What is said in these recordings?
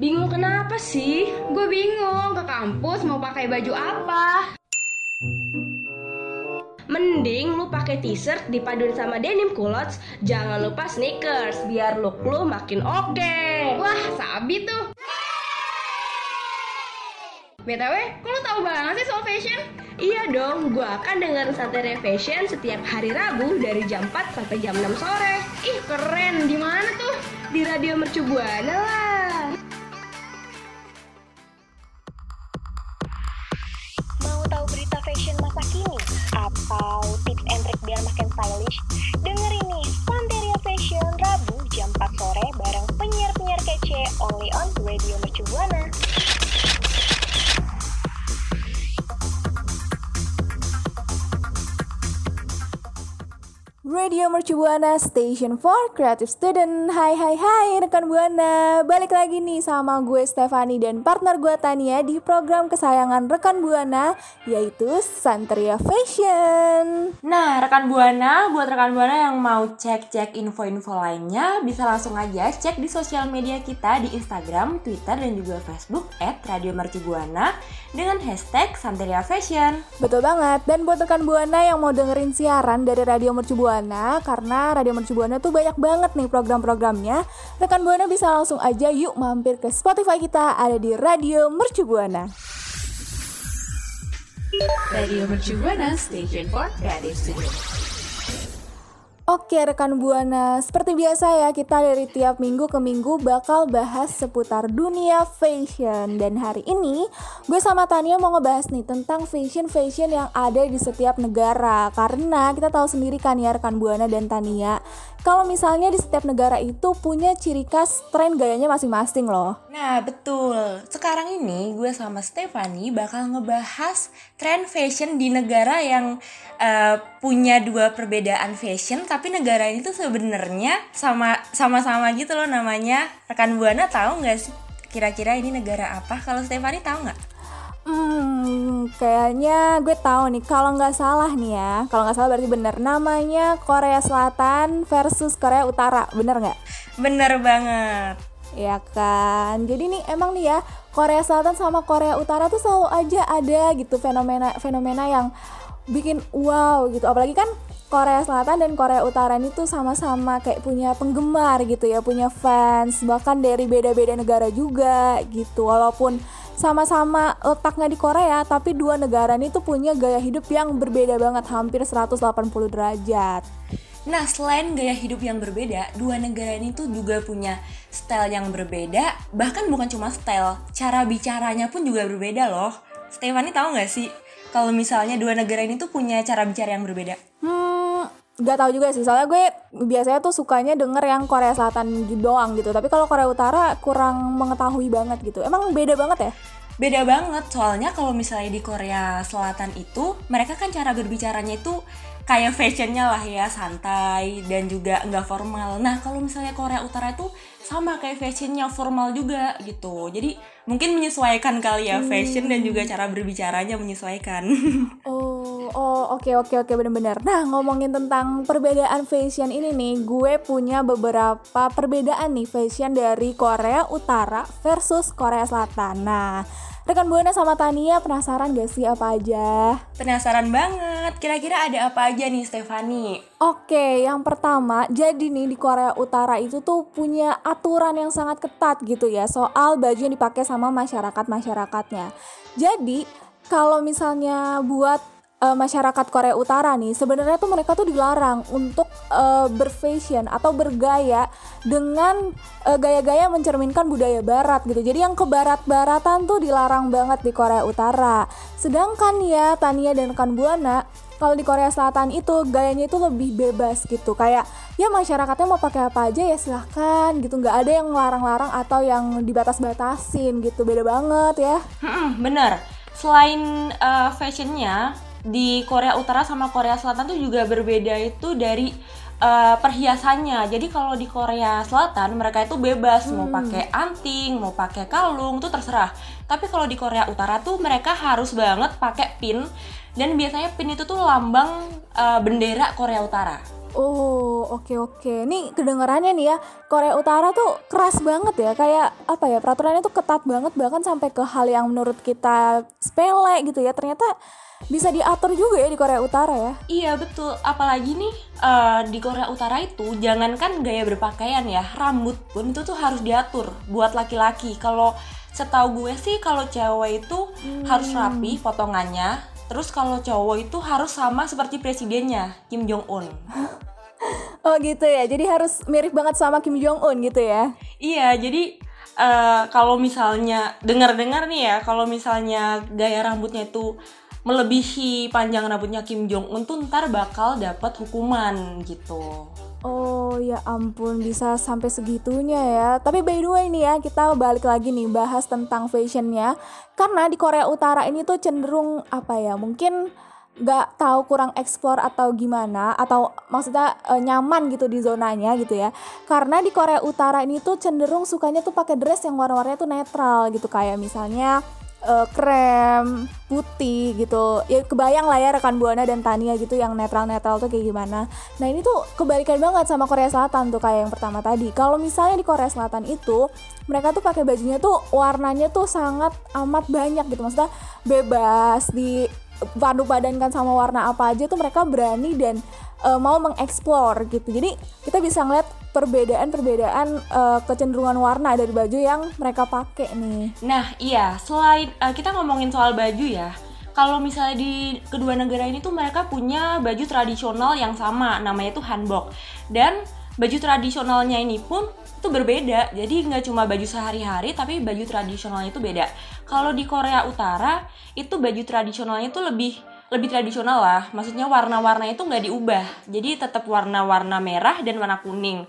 Bingung kenapa sih? Gue bingung ke kampus mau pakai baju apa. Mending lu pakai t-shirt dipaduin sama denim culottes, jangan lupa sneakers biar look lu makin oke. Wah, sabi tuh. BTW, kok lu tahu banget sih soal fashion? Iya dong, gua akan dengerin Santai Fashion setiap hari Rabu dari jam 4 sampai jam 6 sore. Ih, keren. Di mana tuh? Di Radio Mercu Buana lah. Atau tips and trick biar makin stylish? Dengerin nih, Santeria Fashion Rabu jam 4 sore bareng penyiar-penyiar kece only on Radio Mercu Buana. Radio Mercu Buana Station for Creative Student. Hai hai hai rekan Buana. Balik lagi nih sama gue Stefani dan partner gue Tania Di program kesayangan rekan Buana Yaitu Santria Fashion. Nah, rekan Buana, buat rekan Buana yang mau cek-cek info-info lainnya, bisa langsung aja cek di sosial media kita di Instagram, Twitter, dan juga Facebook at Radio Mercubuana dengan hashtag Santeria Fashion. Betul banget. Dan buat rekan Buana yang mau dengerin siaran dari Radio Mercu Buana Karena Radio Mercu Buana tuh banyak banget nih program-programnya Rekan Buana bisa langsung aja yuk mampir ke Spotify kita Ada di Radio Mercu Buana Radio Mercu Buana Station for Creative Studio. Oke rekan Buana, seperti biasa ya kita dari tiap minggu ke minggu bakal bahas seputar dunia fashion. Dan hari ini gue sama Tania mau ngebahas nih tentang fashion-fashion yang ada di setiap negara. Karena kita tahu sendiri kan ya rekan Buana dan Tania Kalau misalnya di setiap negara itu punya ciri khas tren gayanya masing-masing loh Nah, betul. Sekarang ini gue sama Stefani bakal ngebahas tren fashion di negara yang eh, punya dua perbedaan fashion, tapi negara ini tuh sebenarnya sama sama-sama gitu loh namanya. Rekan Buana tahu nggak sih kira-kira ini negara apa? Kalau Stefani tahu nggak? Hmm, kayaknya gue tahu nih. Kalau nggak salah nih ya, kalau nggak salah berarti bener. Namanya Korea Selatan versus Korea Utara, bener nggak? Bener banget. Ya kan. Jadi nih emang nih ya Korea Selatan sama Korea Utara tuh selalu aja ada gitu fenomena fenomena yang bikin wow gitu. Apalagi kan Korea Selatan dan Korea Utara ini tuh sama-sama kayak punya penggemar gitu ya, punya fans bahkan dari beda-beda negara juga gitu. Walaupun sama-sama letaknya di Korea, tapi dua negara ini tuh punya gaya hidup yang berbeda banget, hampir 180 derajat. Nah, selain gaya hidup yang berbeda, dua negara ini tuh juga punya style yang berbeda. Bahkan bukan cuma style, cara bicaranya pun juga berbeda loh. Stefani tahu nggak sih kalau misalnya dua negara ini tuh punya cara bicara yang berbeda? Hmm, gak tahu juga sih. Soalnya gue biasanya tuh sukanya denger yang Korea Selatan doang gitu. Tapi kalau Korea Utara kurang mengetahui banget gitu. Emang beda banget ya? Beda banget, soalnya kalau misalnya di Korea Selatan itu, mereka kan cara berbicaranya itu kayak fashionnya lah ya, santai dan juga nggak formal. Nah, kalau misalnya Korea Utara itu sama kayak fashionnya formal juga gitu. Jadi mungkin menyesuaikan kali ya fashion dan juga cara berbicaranya menyesuaikan. Oh, oh oke oke oke bener-bener. Nah ngomongin tentang perbedaan fashion ini nih, gue punya beberapa perbedaan nih fashion dari Korea Utara versus Korea Selatan. Nah, rekan buana sama Tania penasaran gak sih apa aja? Penasaran banget, kira-kira ada apa aja nih Stefani? Oke, yang pertama, jadi nih di Korea Utara itu tuh punya aturan yang sangat ketat gitu ya soal baju yang dipakai sama masyarakat-masyarakatnya. Jadi, kalau misalnya buat eh, masyarakat Korea Utara nih, sebenarnya tuh mereka tuh dilarang untuk eh, berfashion atau bergaya dengan eh, gaya-gaya mencerminkan budaya barat gitu. Jadi yang ke barat-baratan tuh dilarang banget di Korea Utara. Sedangkan ya Tania dan rekan Buana kalau di Korea Selatan itu gayanya itu lebih bebas gitu kayak ya masyarakatnya mau pakai apa aja ya silahkan gitu nggak ada yang larang-larang atau yang dibatas-batasin gitu beda banget ya bener. Selain uh, fashionnya di Korea Utara sama Korea Selatan tuh juga berbeda itu dari uh, perhiasannya. Jadi kalau di Korea Selatan mereka itu bebas mau pakai anting, mau pakai kalung tuh terserah. Tapi kalau di Korea Utara tuh mereka harus banget pakai pin dan biasanya pin itu tuh lambang uh, bendera Korea Utara. Oh, oke oke. Nih kedengarannya nih ya, Korea Utara tuh keras banget ya. Kayak apa ya? Peraturannya tuh ketat banget bahkan sampai ke hal yang menurut kita sepele gitu ya. Ternyata bisa diatur juga ya di Korea Utara ya. Iya betul, apalagi nih eh, di Korea Utara itu jangankan gaya berpakaian ya, rambut pun itu tuh harus diatur buat laki-laki. Kalau setahu gue sih kalau cewek itu harus rapi potongannya, terus kalau cowok itu harus sama seperti presidennya Kim Jong Un. Oh gitu ya. Jadi harus mirip banget sama Kim Jong Un gitu ya. Iya, jadi eh, kalau misalnya dengar-dengar nih ya, kalau misalnya gaya rambutnya itu melebihi panjang rambutnya Kim Jong Un tuh ntar bakal dapat hukuman gitu. Oh ya ampun bisa sampai segitunya ya. Tapi by the way nih ya kita balik lagi nih bahas tentang fashionnya. Karena di Korea Utara ini tuh cenderung apa ya mungkin nggak tahu kurang eksplor atau gimana atau maksudnya e, nyaman gitu di zonanya gitu ya. Karena di Korea Utara ini tuh cenderung sukanya tuh pakai dress yang warna-warnanya tuh netral gitu kayak misalnya eh, krem putih gitu. Ya kebayang lah ya rekan buana dan Tania gitu yang netral netral tuh kayak gimana. Nah ini tuh kebalikan banget sama Korea Selatan tuh kayak yang pertama tadi. Kalau misalnya di Korea Selatan itu mereka tuh pakai bajunya tuh warnanya tuh sangat amat banyak gitu. Maksudnya bebas di padu padankan sama warna apa aja tuh mereka berani dan eh, mau mengeksplor gitu. Jadi kita bisa ngeliat perbedaan-perbedaan eh, kecenderungan warna dari baju yang mereka pakai nih Nah, iya, selain eh, kita ngomongin soal baju ya. Kalau misalnya di kedua negara ini tuh mereka punya baju tradisional yang sama, namanya tuh hanbok. Dan baju tradisionalnya ini pun itu berbeda. Jadi nggak cuma baju sehari-hari, tapi baju tradisionalnya itu beda. Kalau di Korea Utara itu baju tradisionalnya tuh lebih lebih tradisional lah. Maksudnya warna-warnanya itu nggak diubah. Jadi tetap warna-warna merah dan warna kuning.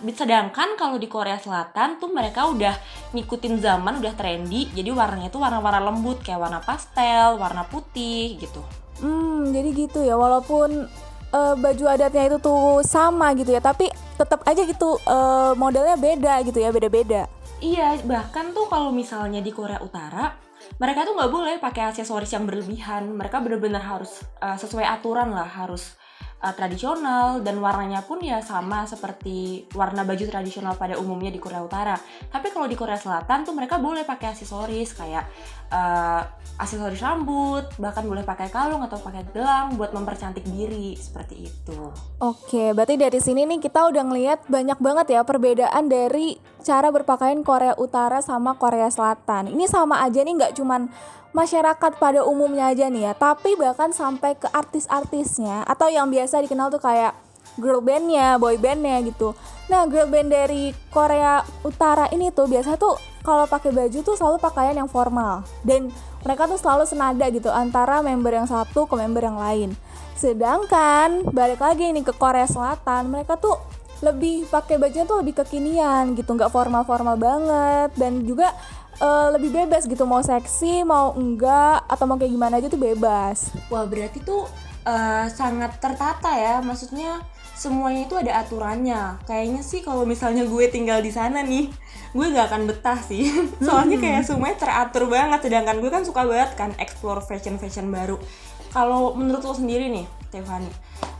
Sedangkan kalau di Korea Selatan tuh mereka udah ngikutin zaman, udah trendy. Jadi warnanya tuh warna-warna lembut kayak warna pastel, warna putih gitu. Hmm, jadi gitu ya. Walaupun eh, baju adatnya itu tuh sama gitu ya, tapi tetap aja gitu eh, modelnya beda gitu ya, beda-beda. Iya, bahkan tuh kalau misalnya di Korea Utara, mereka tuh nggak boleh pakai aksesoris yang berlebihan. Mereka bener-bener harus uh, sesuai aturan lah, harus uh, tradisional dan warnanya pun ya sama seperti warna baju tradisional pada umumnya di Korea Utara. Tapi kalau di Korea Selatan tuh mereka boleh pakai aksesoris kayak uh, aksesoris rambut, bahkan boleh pakai kalung atau pakai gelang buat mempercantik diri seperti itu. Oke, berarti dari sini nih kita udah ngelihat banyak banget ya perbedaan dari cara berpakaian Korea Utara sama Korea Selatan. Ini sama aja nih nggak cuman masyarakat pada umumnya aja nih ya, tapi bahkan sampai ke artis-artisnya atau yang biasa dikenal tuh kayak girl bandnya, boy bandnya gitu. Nah, girl band dari Korea Utara ini tuh biasa tuh kalau pakai baju tuh selalu pakaian yang formal dan mereka tuh selalu senada gitu antara member yang satu ke member yang lain. Sedangkan balik lagi nih ke Korea Selatan, mereka tuh lebih pakai bajunya tuh lebih kekinian gitu, nggak formal-formal banget dan juga eh, lebih bebas gitu mau seksi mau enggak atau mau kayak gimana aja tuh bebas. Wah berarti tuh eh, sangat tertata ya, maksudnya semuanya itu ada aturannya. Kayaknya sih kalau misalnya gue tinggal di sana nih, gue gak akan betah sih. Soalnya kayak semuanya teratur banget. Sedangkan gue kan suka banget kan explore fashion-fashion baru. Kalau menurut lo sendiri nih, Tiffany,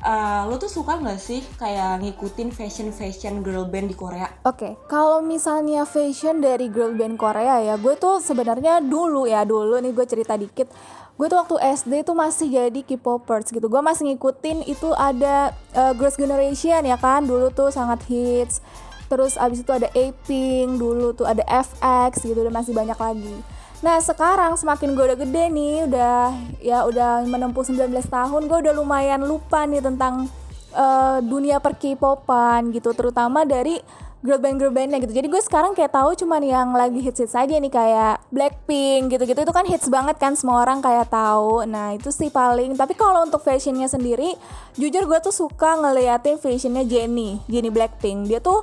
eh, lo tuh suka nggak sih kayak ngikutin fashion-fashion girl band di Korea? Oke, kalau misalnya fashion dari girl band Korea ya, gue tuh sebenarnya dulu ya dulu nih gue cerita dikit. Gue tuh waktu SD tuh masih jadi K-popers gitu. Gue masih ngikutin itu ada uh, Girls Generation ya kan, dulu tuh sangat hits. Terus abis itu ada A-Pink, dulu tuh ada FX gitu, dan masih banyak lagi. Nah sekarang semakin gue udah gede nih, udah ya udah menempuh 19 tahun, gue udah lumayan lupa nih tentang eh, dunia per K-popan gitu, terutama dari girl band girl bandnya gitu. Jadi gue sekarang kayak tahu cuman yang lagi hits hits aja nih kayak Blackpink gitu-gitu itu kan hits banget kan semua orang kayak tahu. Nah itu sih paling. Tapi kalau untuk fashionnya sendiri, jujur gue tuh suka ngeliatin fashionnya Jennie, Jennie Blackpink. Dia tuh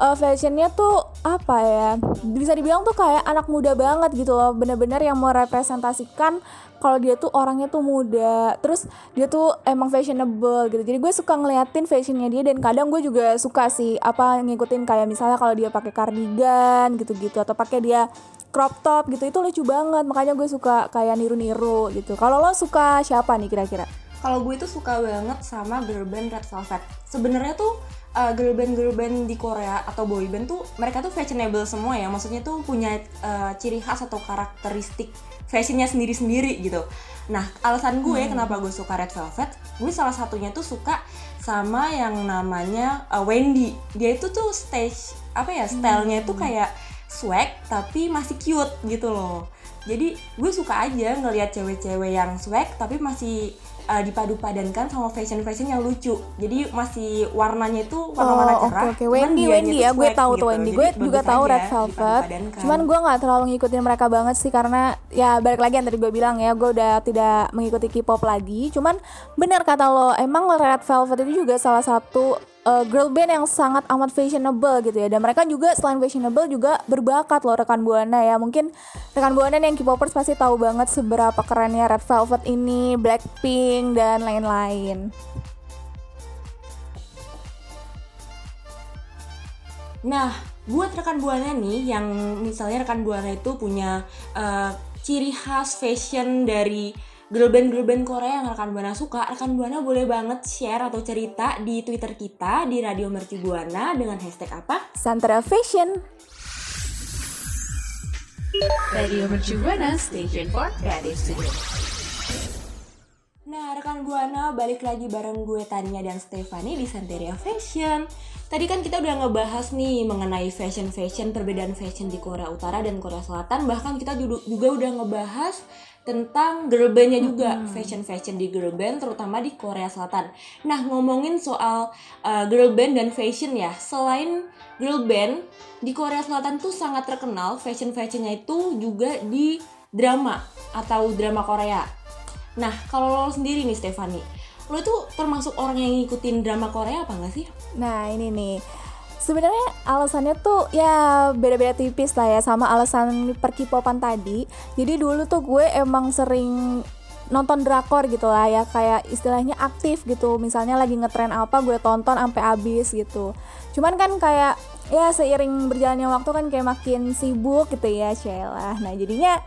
eh, fashionnya tuh apa ya? Bisa dibilang tuh kayak anak muda banget gitu loh. Bener-bener yang merepresentasikan kalau dia tuh orangnya tuh muda. Terus dia tuh emang fashionable gitu. Jadi gue suka ngeliatin fashionnya dia dan kadang gue juga suka sih apa ngikutin kayak misalnya kalau dia pakai cardigan gitu-gitu atau pakai dia crop top gitu itu lucu banget. Makanya gue suka kayak niru-niru gitu. Kalau lo suka siapa nih kira-kira? Kalau gue tuh suka banget sama girl band Red Velvet. Sebenarnya tuh uh, girl band girl band di Korea atau boy band tuh mereka tuh fashionable semua ya. Maksudnya tuh punya uh, ciri khas atau karakteristik fashionnya sendiri-sendiri gitu. Nah, alasan gue hmm. kenapa gue suka Red Velvet, gue salah satunya tuh suka sama yang namanya uh, Wendy. Dia itu tuh stage apa ya, stylenya hmm. kayak swag tapi masih cute gitu loh jadi gue suka aja ngelihat cewek-cewek yang swag tapi masih uh, dipadu-padankan sama fashion-fashion yang lucu. Jadi masih warnanya itu warna-warna oh, cerah. Okay, oke. Wendy Wendy ya, gue tahu gitu. tuh Wendy. Gue juga tahu Red Velvet. Cuman gue nggak terlalu ngikutin mereka banget sih karena ya balik lagi yang tadi gue bilang ya, gue udah tidak mengikuti K-pop lagi. Cuman benar kata lo, emang Red Velvet itu juga salah satu uh, girl band yang sangat amat fashionable gitu ya. Dan mereka juga selain fashionable juga berbakat loh rekan buana ya. Mungkin rekan buana yang K-popers pasti tahu banget seberapa kerennya Red Velvet ini Blackpink dan lain-lain. Nah, buat rekan buana nih yang misalnya rekan buana itu punya uh, ciri khas fashion dari girl band girl band Korea yang rekan buana suka, rekan buana boleh banget share atau cerita di Twitter kita di Radio Merci Buana dengan hashtag apa? Santra Fashion. Radio Merci Buana, station for creative studio. Nah, rekan Buana balik lagi bareng gue Tania dan Stefani di Santeria Fashion. Tadi kan kita udah ngebahas nih mengenai fashion-fashion, perbedaan fashion di Korea Utara dan Korea Selatan. Bahkan kita juga udah ngebahas tentang girl bandnya juga hmm. fashion fashion di girl band terutama di Korea Selatan. Nah ngomongin soal uh, girl band dan fashion ya, selain girl band di Korea Selatan tuh sangat terkenal fashion fashionnya itu juga di drama atau drama Korea. Nah kalau lo sendiri nih Stefani, lo itu termasuk orang yang ngikutin drama Korea apa enggak sih? Nah ini nih sebenarnya alasannya tuh ya beda-beda tipis lah ya sama alasan perkipopan tadi. Jadi dulu tuh gue emang sering nonton drakor gitu lah ya kayak istilahnya aktif gitu. Misalnya lagi ngetren apa gue tonton sampai habis gitu. Cuman kan kayak ya seiring berjalannya waktu kan kayak makin sibuk gitu ya Sheila nah jadinya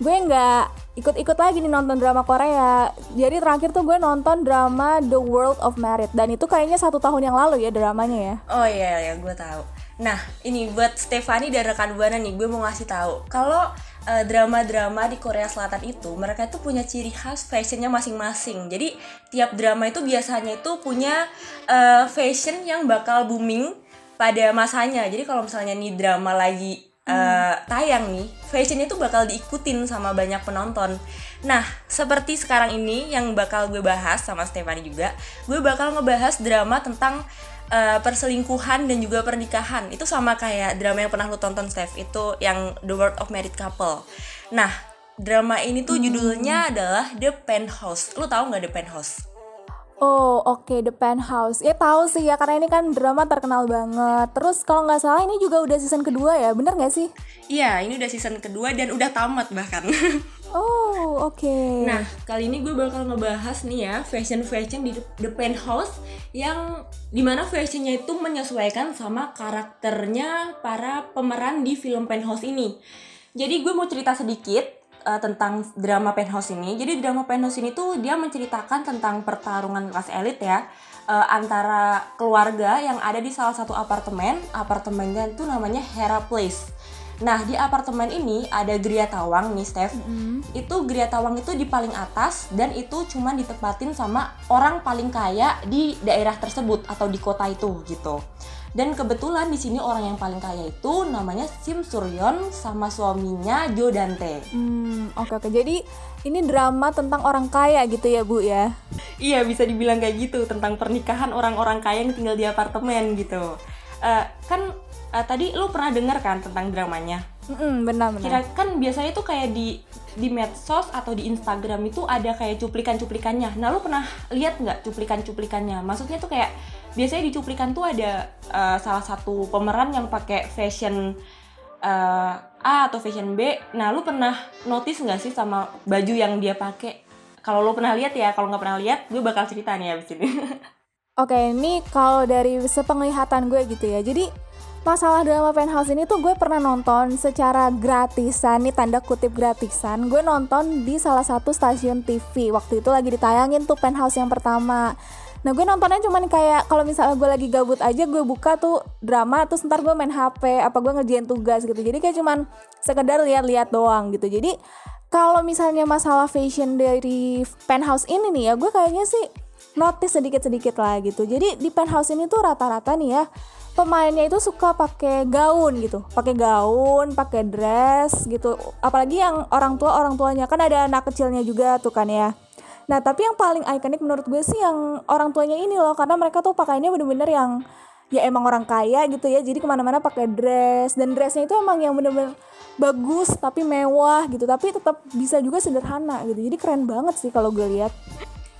gue nggak ikut-ikut lagi nih nonton drama Korea. Jadi terakhir tuh gue nonton drama The World of Merit dan itu kayaknya satu tahun yang lalu ya dramanya ya. Oh iya ya gue tahu. Nah ini buat Stefani dan rekan buana nih gue mau ngasih tahu kalau uh, drama-drama di Korea Selatan itu mereka itu punya ciri khas fashionnya masing-masing. Jadi tiap drama itu biasanya itu punya uh, fashion yang bakal booming pada masanya. Jadi kalau misalnya nih drama lagi uh, tayang nih, fashionnya tuh bakal diikutin sama banyak penonton. Nah, seperti sekarang ini yang bakal gue bahas sama Stefani juga, gue bakal ngebahas drama tentang uh, perselingkuhan dan juga pernikahan. Itu sama kayak drama yang pernah lu tonton, Steph, itu yang The World of Married Couple. Nah, drama ini tuh judulnya hmm. adalah The Penthouse. Lu tahu nggak The Penthouse? Oh oke okay, The Penthouse. Ya tahu sih ya karena ini kan drama terkenal banget. Terus kalau nggak salah ini juga udah season kedua ya bener nggak sih? Iya ini udah season kedua dan udah tamat bahkan. Oh oke. Okay. Nah kali ini gue bakal ngebahas nih ya fashion-fashion di The Penthouse Yang di mana fashionnya itu menyesuaikan sama karakternya para pemeran di film Penthouse ini. Jadi gue mau cerita sedikit uh, tentang drama penthouse ini. Jadi drama penthouse ini tuh dia menceritakan tentang pertarungan kelas elit ya uh, antara keluarga yang ada di salah satu apartemen. Apartemennya itu namanya Hera Place. Nah di apartemen ini ada Gria Tawang nih Steph. Mm -hmm. Itu Gria Tawang itu di paling atas dan itu cuma ditempatin sama orang paling kaya di daerah tersebut atau di kota itu gitu. Dan kebetulan di sini orang yang paling kaya itu namanya Sim Suryon sama suaminya Jo Dante. Hmm, oke okay, oke. Okay. Jadi ini drama tentang orang kaya gitu ya, Bu ya? Iya, bisa dibilang kayak gitu tentang pernikahan orang-orang kaya yang tinggal di apartemen gitu. Uh, kan uh, tadi lu pernah dengar kan tentang dramanya? Mm benar benar. Kira kan biasanya tuh kayak di di medsos atau di Instagram itu ada kayak cuplikan-cuplikannya. Nah, lu pernah lihat nggak cuplikan-cuplikannya? Maksudnya tuh kayak biasanya di cuplikan tuh ada uh, salah satu pemeran yang pakai fashion uh, A atau fashion B. Nah, lu pernah notice nggak sih sama baju yang dia pakai? Kalau lu pernah lihat ya, kalau nggak pernah lihat, gue bakal cerita nih abis ini. Oke, ini kalau dari sepenglihatan gue gitu ya. Jadi masalah drama penthouse ini tuh gue pernah nonton secara gratisan nih tanda kutip gratisan gue nonton di salah satu stasiun TV waktu itu lagi ditayangin tuh penthouse yang pertama nah gue nontonnya cuman kayak kalau misalnya gue lagi gabut aja gue buka tuh drama terus ntar gue main HP apa gue ngerjain tugas gitu. Jadi kayak cuman sekedar lihat-lihat doang gitu. Jadi kalau misalnya masalah fashion dari penthouse ini nih ya gue kayaknya sih notice sedikit-sedikit lah gitu. Jadi di penthouse ini tuh rata-rata nih ya pemainnya itu suka pakai gaun gitu. Pakai gaun pakai dress gitu. Apalagi yang orang tua orang tuanya. Kan ada anak kecilnya juga tuh kan ya nah tapi yang paling ikonik menurut gue sih yang orang tuanya ini loh karena mereka tuh pakainya bener-bener yang ya emang orang kaya gitu ya jadi ke mana-mana pakai dress dan dressnya itu emang yang bener-bener bagus tapi mewah gitu tapi tetap bisa juga sederhana gitu jadi keren banget sih kalau gue lihat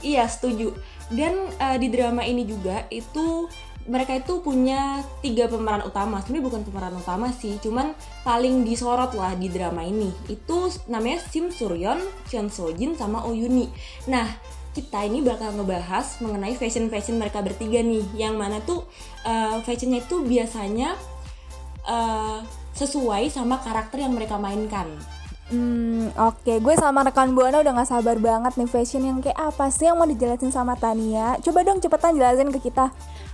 Iya setuju. Dan uh, di drama ini juga itu mereka itu punya tiga pemeran utama. Sebenarnya bukan pemeran utama sih, cuman paling disorot lah di drama ini. Itu namanya Sim Suryon, Cheon So Jin, sama Oh Yuni. Nah, kita ini bakal ngebahas mengenai fashion fashion mereka bertiga nih, yang mana tuh uh, fashionnya itu biasanya uh, sesuai sama karakter yang mereka mainkan. Hmm, oke. Gue sama rekan Buana udah gak sabar banget nih fashion yang kayak apa sih yang mau dijelasin sama Tania. Coba dong cepetan jelasin ke kita.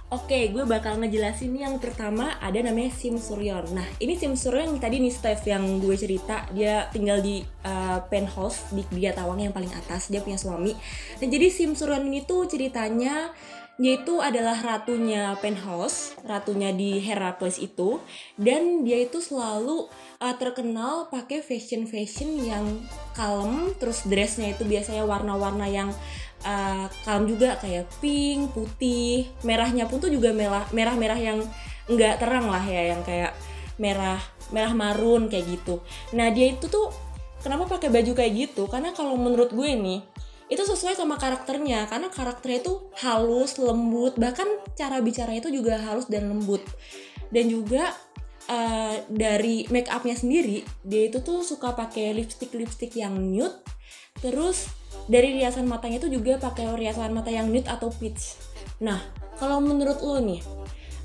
Oke, gue bakal ngejelasin yang pertama ada namanya Sim Suryon. Nah, ini Sim Suryon yang tadi nih Steph yang gue cerita, dia tinggal di uh, penthouse di Dia Tawang yang paling atas, dia punya suami. Nah, jadi Sim Suryon ini tuh ceritanya dia itu adalah ratunya penthouse, ratunya di Heracles itu, dan dia itu selalu uh, terkenal pakai fashion fashion yang kalem, terus dressnya itu biasanya warna-warna yang uh, juga kayak pink, putih, merahnya pun tuh juga merah merah-merah yang nggak terang lah ya, yang kayak merah merah marun kayak gitu. Nah dia itu tuh kenapa pakai baju kayak gitu? Karena kalau menurut gue nih itu sesuai sama karakternya karena karakternya itu halus lembut bahkan cara bicaranya itu juga halus dan lembut dan juga uh, dari make upnya sendiri dia itu tuh suka pakai lipstick lipstick yang nude terus dari riasan matanya itu juga pakai riasan mata yang nude atau peach. Nah kalau menurut lo nih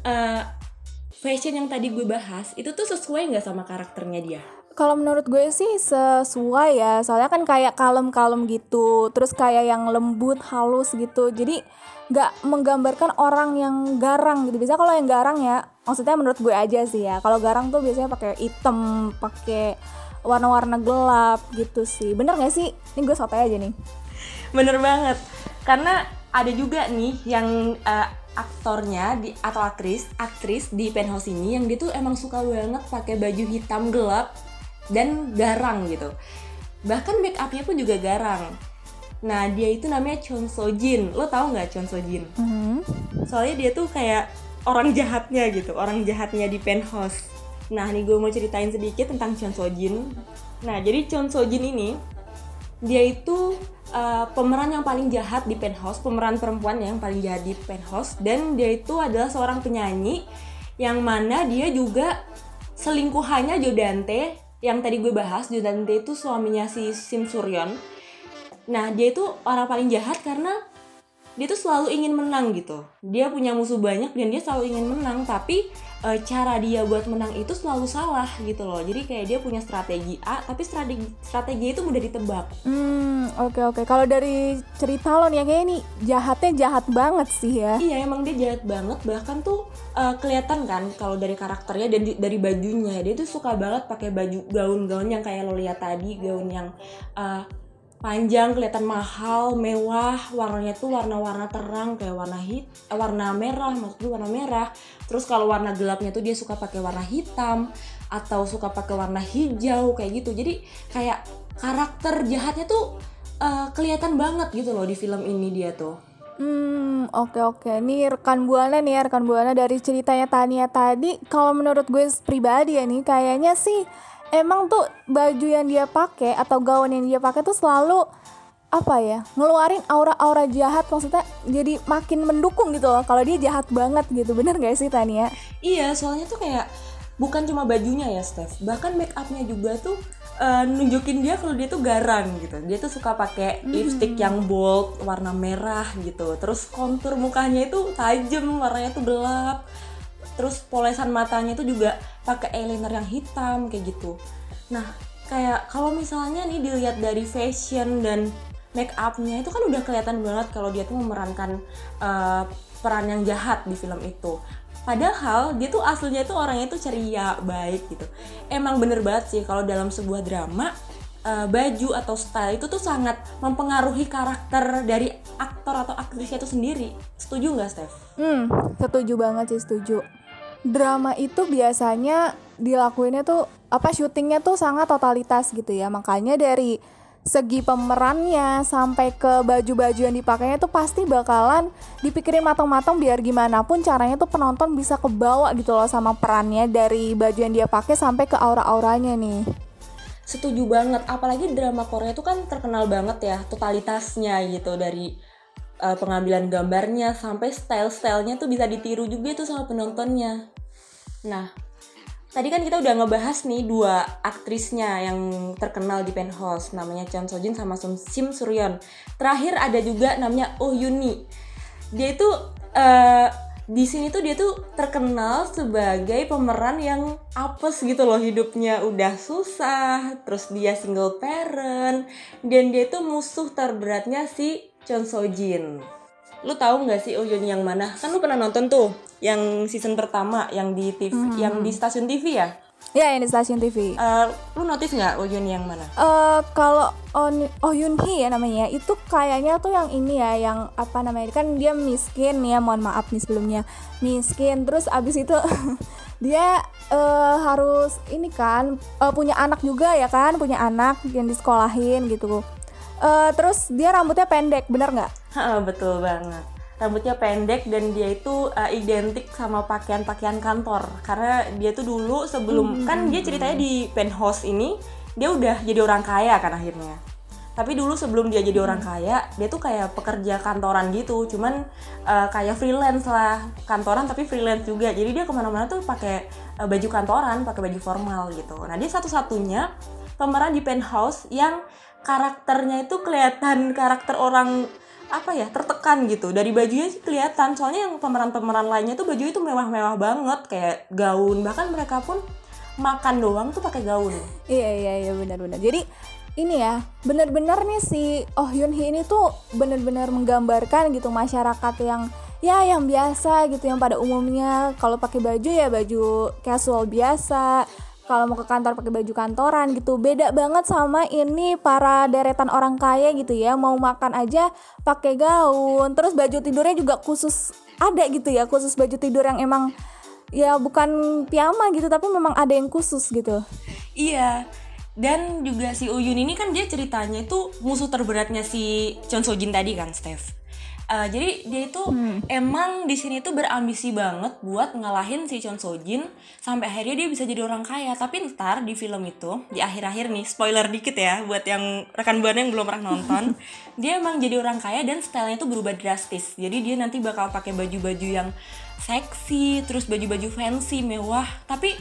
uh, fashion yang tadi gue bahas itu tuh sesuai nggak sama karakternya dia? Kalau menurut gue sih sesuai ya soalnya kan kayak kalem-kalem gitu terus kayak yang lembut halus gitu. Jadi nggak menggambarkan orang yang garang gitu. Bisa kalau yang garang ya maksudnya menurut gue aja sih ya. Kalau garang tuh biasanya pakai hitam pakai warna-warna gelap gitu sih. Bener gak sih? Ini gue sotoy aja nih. Bener banget. Karena ada juga nih yang uh, aktornya di atau aktris aktris di penthouse ini yang dia tuh emang suka banget pakai baju hitam gelap dan garang gitu. Bahkan make upnya pun juga garang. Nah dia itu namanya Chon So Jin. Lo tau nggak Chon So Jin? Mm-hmm. soalnya dia tuh kayak orang jahatnya gitu orang jahatnya di penthouse nah nih gue mau ceritain sedikit tentang Chon So Jin. Nah jadi Chon So Jin ini dia itu uh, pemeran yang paling jahat di penthouse pemeran perempuan yang paling jahat di penthouse dan dia itu adalah seorang penyanyi yang mana dia juga selingkuhannya Jodante yang tadi gue bahas Jodante itu suaminya si Sim Suryon. Nah dia itu orang paling jahat karena dia tuh selalu ingin menang gitu. Dia punya musuh banyak dan dia selalu ingin menang tapi e, cara dia buat menang itu selalu salah gitu loh. Jadi kayak dia punya strategi A tapi strategi strategi itu mudah ditebak. Hmm oke okay, oke. Okay. kalau dari cerita lo nih ya, kayak ini jahatnya jahat banget sih ya. Iya emang dia jahat banget. Bahkan tuh uh, kelihatan kan kalau dari karakternya dan di, dari bajunya. Dia tuh suka banget pakai baju gaun-gaun yang kayak lo lihat tadi gaun yang uh, panjang kelihatan mahal mewah warnanya tuh warna-warna terang kayak warna hit eh, warna merah maksudnya warna merah terus kalau warna gelapnya tuh dia suka pakai warna hitam atau suka pakai warna hijau kayak gitu jadi kayak karakter jahatnya tuh uh, kelihatan banget gitu loh di film ini dia tuh Hmm, oke okay, oke. Okay. Nih rekan buana nih, rekan buana dari ceritanya Tania tadi, kalau menurut gue pribadi ya nih, kayaknya sih emang tuh baju yang dia pakai atau gaun yang dia pakai tuh selalu apa ya ngeluarin aura-aura jahat maksudnya jadi makin mendukung gitu loh kalau dia jahat banget gitu. Bener gak sih Tania? Iya soalnya tuh kayak bukan cuma bajunya ya Steph. Bahkan make upnya juga tuh uh, nunjukin dia kalau dia tuh garang gitu. Dia tuh suka pakai mm. lipstick yang bold warna merah gitu. Terus kontur mukanya itu tajam warnanya tuh gelap terus polesan matanya itu juga pakai eyeliner yang hitam kayak gitu nah kayak kalau misalnya nih dilihat dari fashion dan make upnya itu kan udah kelihatan banget kalau dia tuh memerankan uh, peran yang jahat di film itu Padahal dia tuh aslinya tuh orangnya tuh ceria, baik gitu. Emang bener banget sih kalau dalam sebuah drama uh, baju atau style itu tuh sangat mempengaruhi karakter dari aktor atau aktrisnya itu sendiri. Setuju nggak, Steph? Hmm, setuju banget sih, setuju. Drama itu biasanya dilakuinnya tuh apa syutingnya tuh sangat totalitas gitu ya. Makanya dari segi pemerannya sampai ke baju-baju yang dipakainya tuh pasti bakalan dipikirin matang-matang biar gimana pun caranya tuh penonton bisa kebawa gitu loh sama perannya dari baju yang dia pakai sampai ke aura-auranya nih. Setuju banget, apalagi drama Korea itu kan terkenal banget ya totalitasnya gitu dari uh, pengambilan gambarnya sampai style-stylenya tuh bisa ditiru juga tuh sama penontonnya. Nah, Tadi kan kita udah ngebahas nih dua aktrisnya yang terkenal di Penthouse, namanya Chon Sojin sama Sim Suryon. Terakhir ada juga namanya Oh Yuni. Dia itu uh, di sini tuh dia tuh terkenal sebagai pemeran yang apes gitu loh hidupnya udah susah, terus dia single parent, dan dia tuh musuh terberatnya si Chon Sojin lu tahu nggak sih Uyun yang mana? Kan lu pernah nonton tuh yang season pertama yang di TV, hmm. yang di stasiun TV ya? Ya, yang di stasiun TV. Uh, lu notice nggak Uyun yang mana? Uh, kalau On Oh Yun Hee ya namanya, itu kayaknya tuh yang ini ya, yang apa namanya? Kan dia miskin ya, mohon maaf nih sebelumnya. Miskin, terus abis itu dia uh, harus ini kan uh, punya anak juga ya kan, punya anak yang disekolahin gitu. Uh, terus dia rambutnya pendek, bener nggak? betul banget. Rambutnya pendek dan dia itu uh, identik sama pakaian-pakaian kantor. Karena dia tuh dulu sebelum hmm. kan dia ceritanya di penthouse ini dia udah jadi orang kaya kan akhirnya. Tapi dulu sebelum dia jadi orang kaya dia tuh kayak pekerja kantoran gitu. Cuman uh, kayak freelance lah. Kantoran tapi freelance juga. Jadi dia ke mana-mana tuh pakai uh, baju kantoran pakai baju formal gitu. Nah dia satu-satunya pemeran di penthouse yang karakternya itu kelihatan karakter orang apa ya tertekan gitu. Dari bajunya sih kelihatan soalnya yang pemeran-pemeran lainnya tuh baju itu mewah-mewah banget kayak gaun. Bahkan mereka pun makan doang tuh pakai gaun. Iya iya iya benar-benar. Jadi ini ya benar-benar nih si Oh Yun Hee ini tuh benar-benar menggambarkan gitu masyarakat yang ya yang biasa gitu yang pada umumnya. Kalau pakai baju ya baju casual biasa kalau mau ke kantor pakai baju kantoran gitu beda banget sama ini para deretan orang kaya gitu ya. Mau makan aja pakai gaun terus baju tidurnya juga khusus ada gitu ya khusus baju tidur yang emang ya bukan piyama gitu tapi memang ada yang khusus gitu. Iya dan juga si Uyun ini kan dia ceritanya itu musuh terberatnya si Chon Sojin tadi kan Steph Uh, jadi dia itu hmm. emang di sini tuh berambisi banget buat ngalahin si Chon Sojin sampai akhirnya dia bisa jadi orang kaya. Tapi ntar di film itu di akhir-akhir nih spoiler dikit ya buat yang rekan buana yang belum pernah nonton, dia emang jadi orang kaya dan stylenya tuh berubah drastis. Jadi dia nanti bakal pakai baju-baju yang seksi, terus baju-baju fancy, mewah. Tapi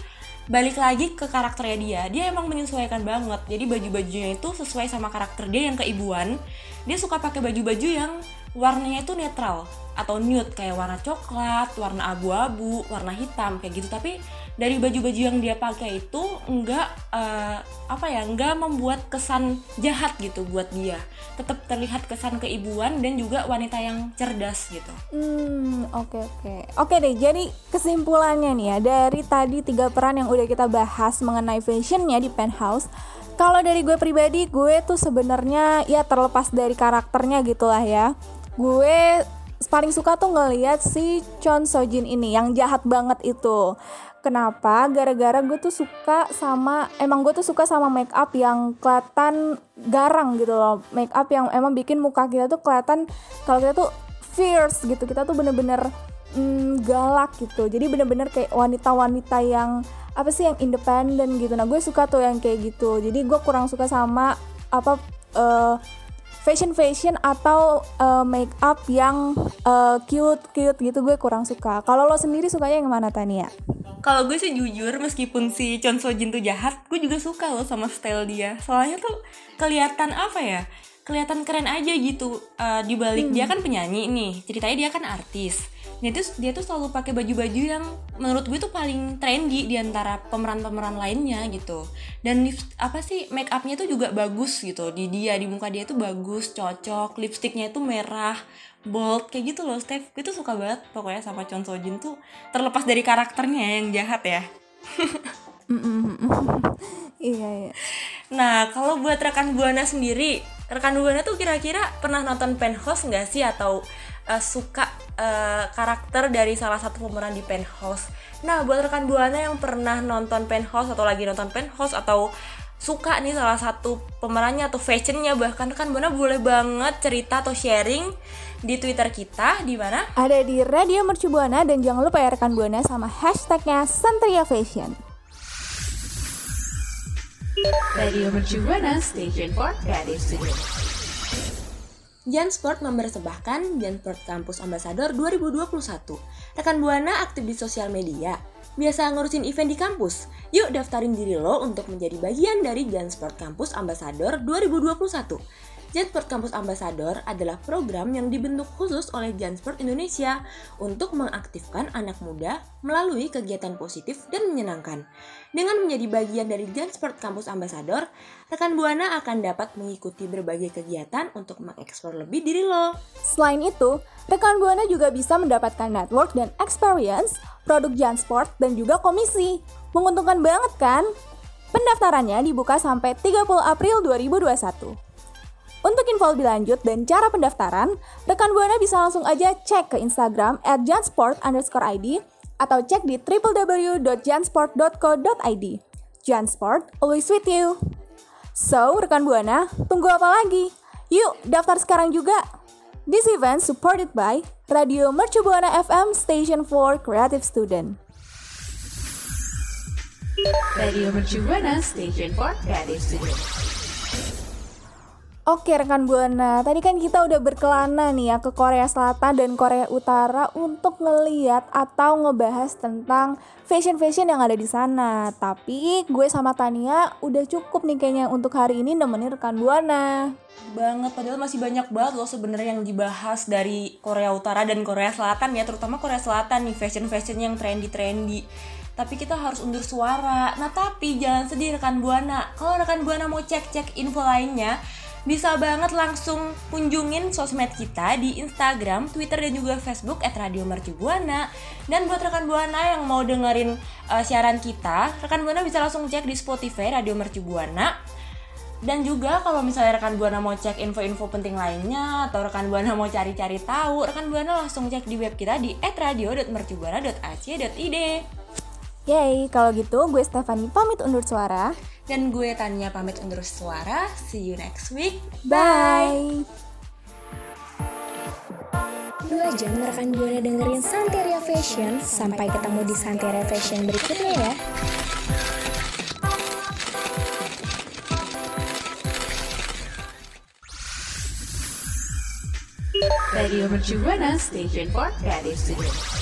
balik lagi ke karakternya dia, dia emang menyesuaikan banget. Jadi baju-bajunya itu sesuai sama karakter dia yang keibuan. Dia suka pakai baju-baju yang warnanya itu netral atau nude kayak warna coklat, warna abu-abu, warna hitam kayak gitu. Tapi dari baju-baju yang dia pakai itu enggak uh, apa ya, enggak membuat kesan jahat gitu buat dia. Tetap terlihat kesan keibuan dan juga wanita yang cerdas gitu. Hmm, oke okay, oke. Okay. Oke okay deh, jadi kesimpulannya nih ya dari tadi tiga peran yang udah kita bahas mengenai fashionnya di Penthouse kalau dari gue pribadi gue tuh sebenarnya ya terlepas dari karakternya gitulah ya gue paling suka tuh ngeliat si Chon Sojin ini yang jahat banget itu Kenapa? Gara-gara gue tuh suka sama emang gue tuh suka sama make up yang kelihatan garang gitu loh. Make up yang emang bikin muka kita tuh kelihatan kalau kita tuh fierce gitu. Kita tuh bener-bener mm, galak gitu. Jadi bener-bener kayak wanita-wanita yang apa sih yang independen gitu. Nah, gue suka tuh yang kayak gitu. Jadi gue kurang suka sama apa uh, fashion fashion atau uh, make up yang uh, cute cute gitu gue kurang suka. Kalau lo sendiri sukanya yang mana Tania? Kalau gue sih jujur meskipun si Chon So Jin tuh jahat, gue juga suka loh sama style dia. Soalnya tuh kelihatan apa ya? kelihatan keren aja gitu uh, di balik dia kan penyanyi nih ceritanya dia kan artis dia tuh dia tuh selalu pakai baju-baju yang menurut gue tuh paling trendy di antara pemeran-pemeran lainnya gitu. Dan lip- apa sih make upnya tuh juga bagus gitu. Di dia di muka dia tuh bagus cocok. Lipstiknya itu merah bold kayak gitu loh Steph. Gue tuh suka banget pokoknya sama Chon So Jin tuh terlepas dari karakternya yang jahat ya. Iya iya. Nah, kalau buat rekan Buana sendiri, rekan Buana tuh kira-kira pernah nonton Penthouse nggak sih? Atau uh, suka uh, karakter dari salah satu pemeran di Penthouse? Nah, buat rekan Buana yang pernah nonton Penthouse atau lagi nonton Penthouse atau suka nih salah satu pemerannya atau fashionnya bahkan rekan Buana boleh banget cerita atau sharing di Twitter kita di mana ada di Radio Mercu Buana dan jangan lupa ya rekan Buana sama hashtagnya Santria Fashion. Radio Mercu Buana Station for Creative Studio. Jansport mempersembahkan Jansport Campus Ambassador 2021. Rekan Buana aktif di sosial media. Biasa ngurusin event di kampus. Yuk daftarin diri lo untuk menjadi bagian dari Jansport Campus Ambassador 2021. Jansport Campus Ambassador adalah program yang dibentuk khusus oleh Jansport Indonesia untuk mengaktifkan anak muda melalui kegiatan positif dan menyenangkan. Dengan menjadi bagian dari Jansport Campus Ambassador, rekan Buana akan dapat mengikuti berbagai kegiatan untuk mengeksplor lebih diri lo. Selain itu, rekan Buana juga bisa mendapatkan network dan experience, produk Jansport, dan juga komisi. Menguntungkan banget kan? Pendaftarannya dibuka sampai 30 April 2021. Untuk info lebih lanjut dan cara pendaftaran, rekan Buana bisa langsung aja cek ke Instagram at jansport underscore ID atau cek di www.jansport.co.id. Jansport, always with you. So, rekan Buana, tunggu apa lagi? Yuk, daftar sekarang juga. This event supported by Radio Mercu Buana FM Station for Creative Student. Radio Mercu Buana Station for Creative Studio. Oke rekan Buana, tadi kan kita udah berkelana nih ya ke Korea Selatan dan Korea Utara untuk ngeliat atau ngebahas tentang fashion-fashion yang ada di sana. Tapi gue sama Tania udah cukup nih kayaknya untuk hari ini nemenin rekan Buana. banget padahal masih banyak banget loh sebenarnya yang dibahas dari Korea Utara dan Korea Selatan ya terutama Korea Selatan nih fashion fashion yang trendy trendy tapi kita harus undur suara nah tapi jangan sedih rekan buana kalau rekan buana mau cek cek info lainnya bisa banget langsung kunjungin sosmed kita di Instagram, Twitter dan juga Facebook at Radio Mercu Buana. Dan buat rekan Buana yang mau dengerin uh, siaran kita, rekan Buana bisa langsung cek di Spotify Radio Mercu Buana. Dan juga kalau misalnya rekan Buana mau cek info-info penting lainnya atau rekan Buana mau cari-cari tahu, rekan Buana langsung cek di web kita di @radio.mercubuana.ac.id. Yeay, kalau gitu gue Stefani pamit undur suara. Dan gue Tania pamit undur suara. See you next week. Bye. Dua jam rekan Buana dengerin Santeria Fashion. Sampai ketemu di Santeria Fashion berikutnya ya. Radio Mercu Buana Station for Creative Studio.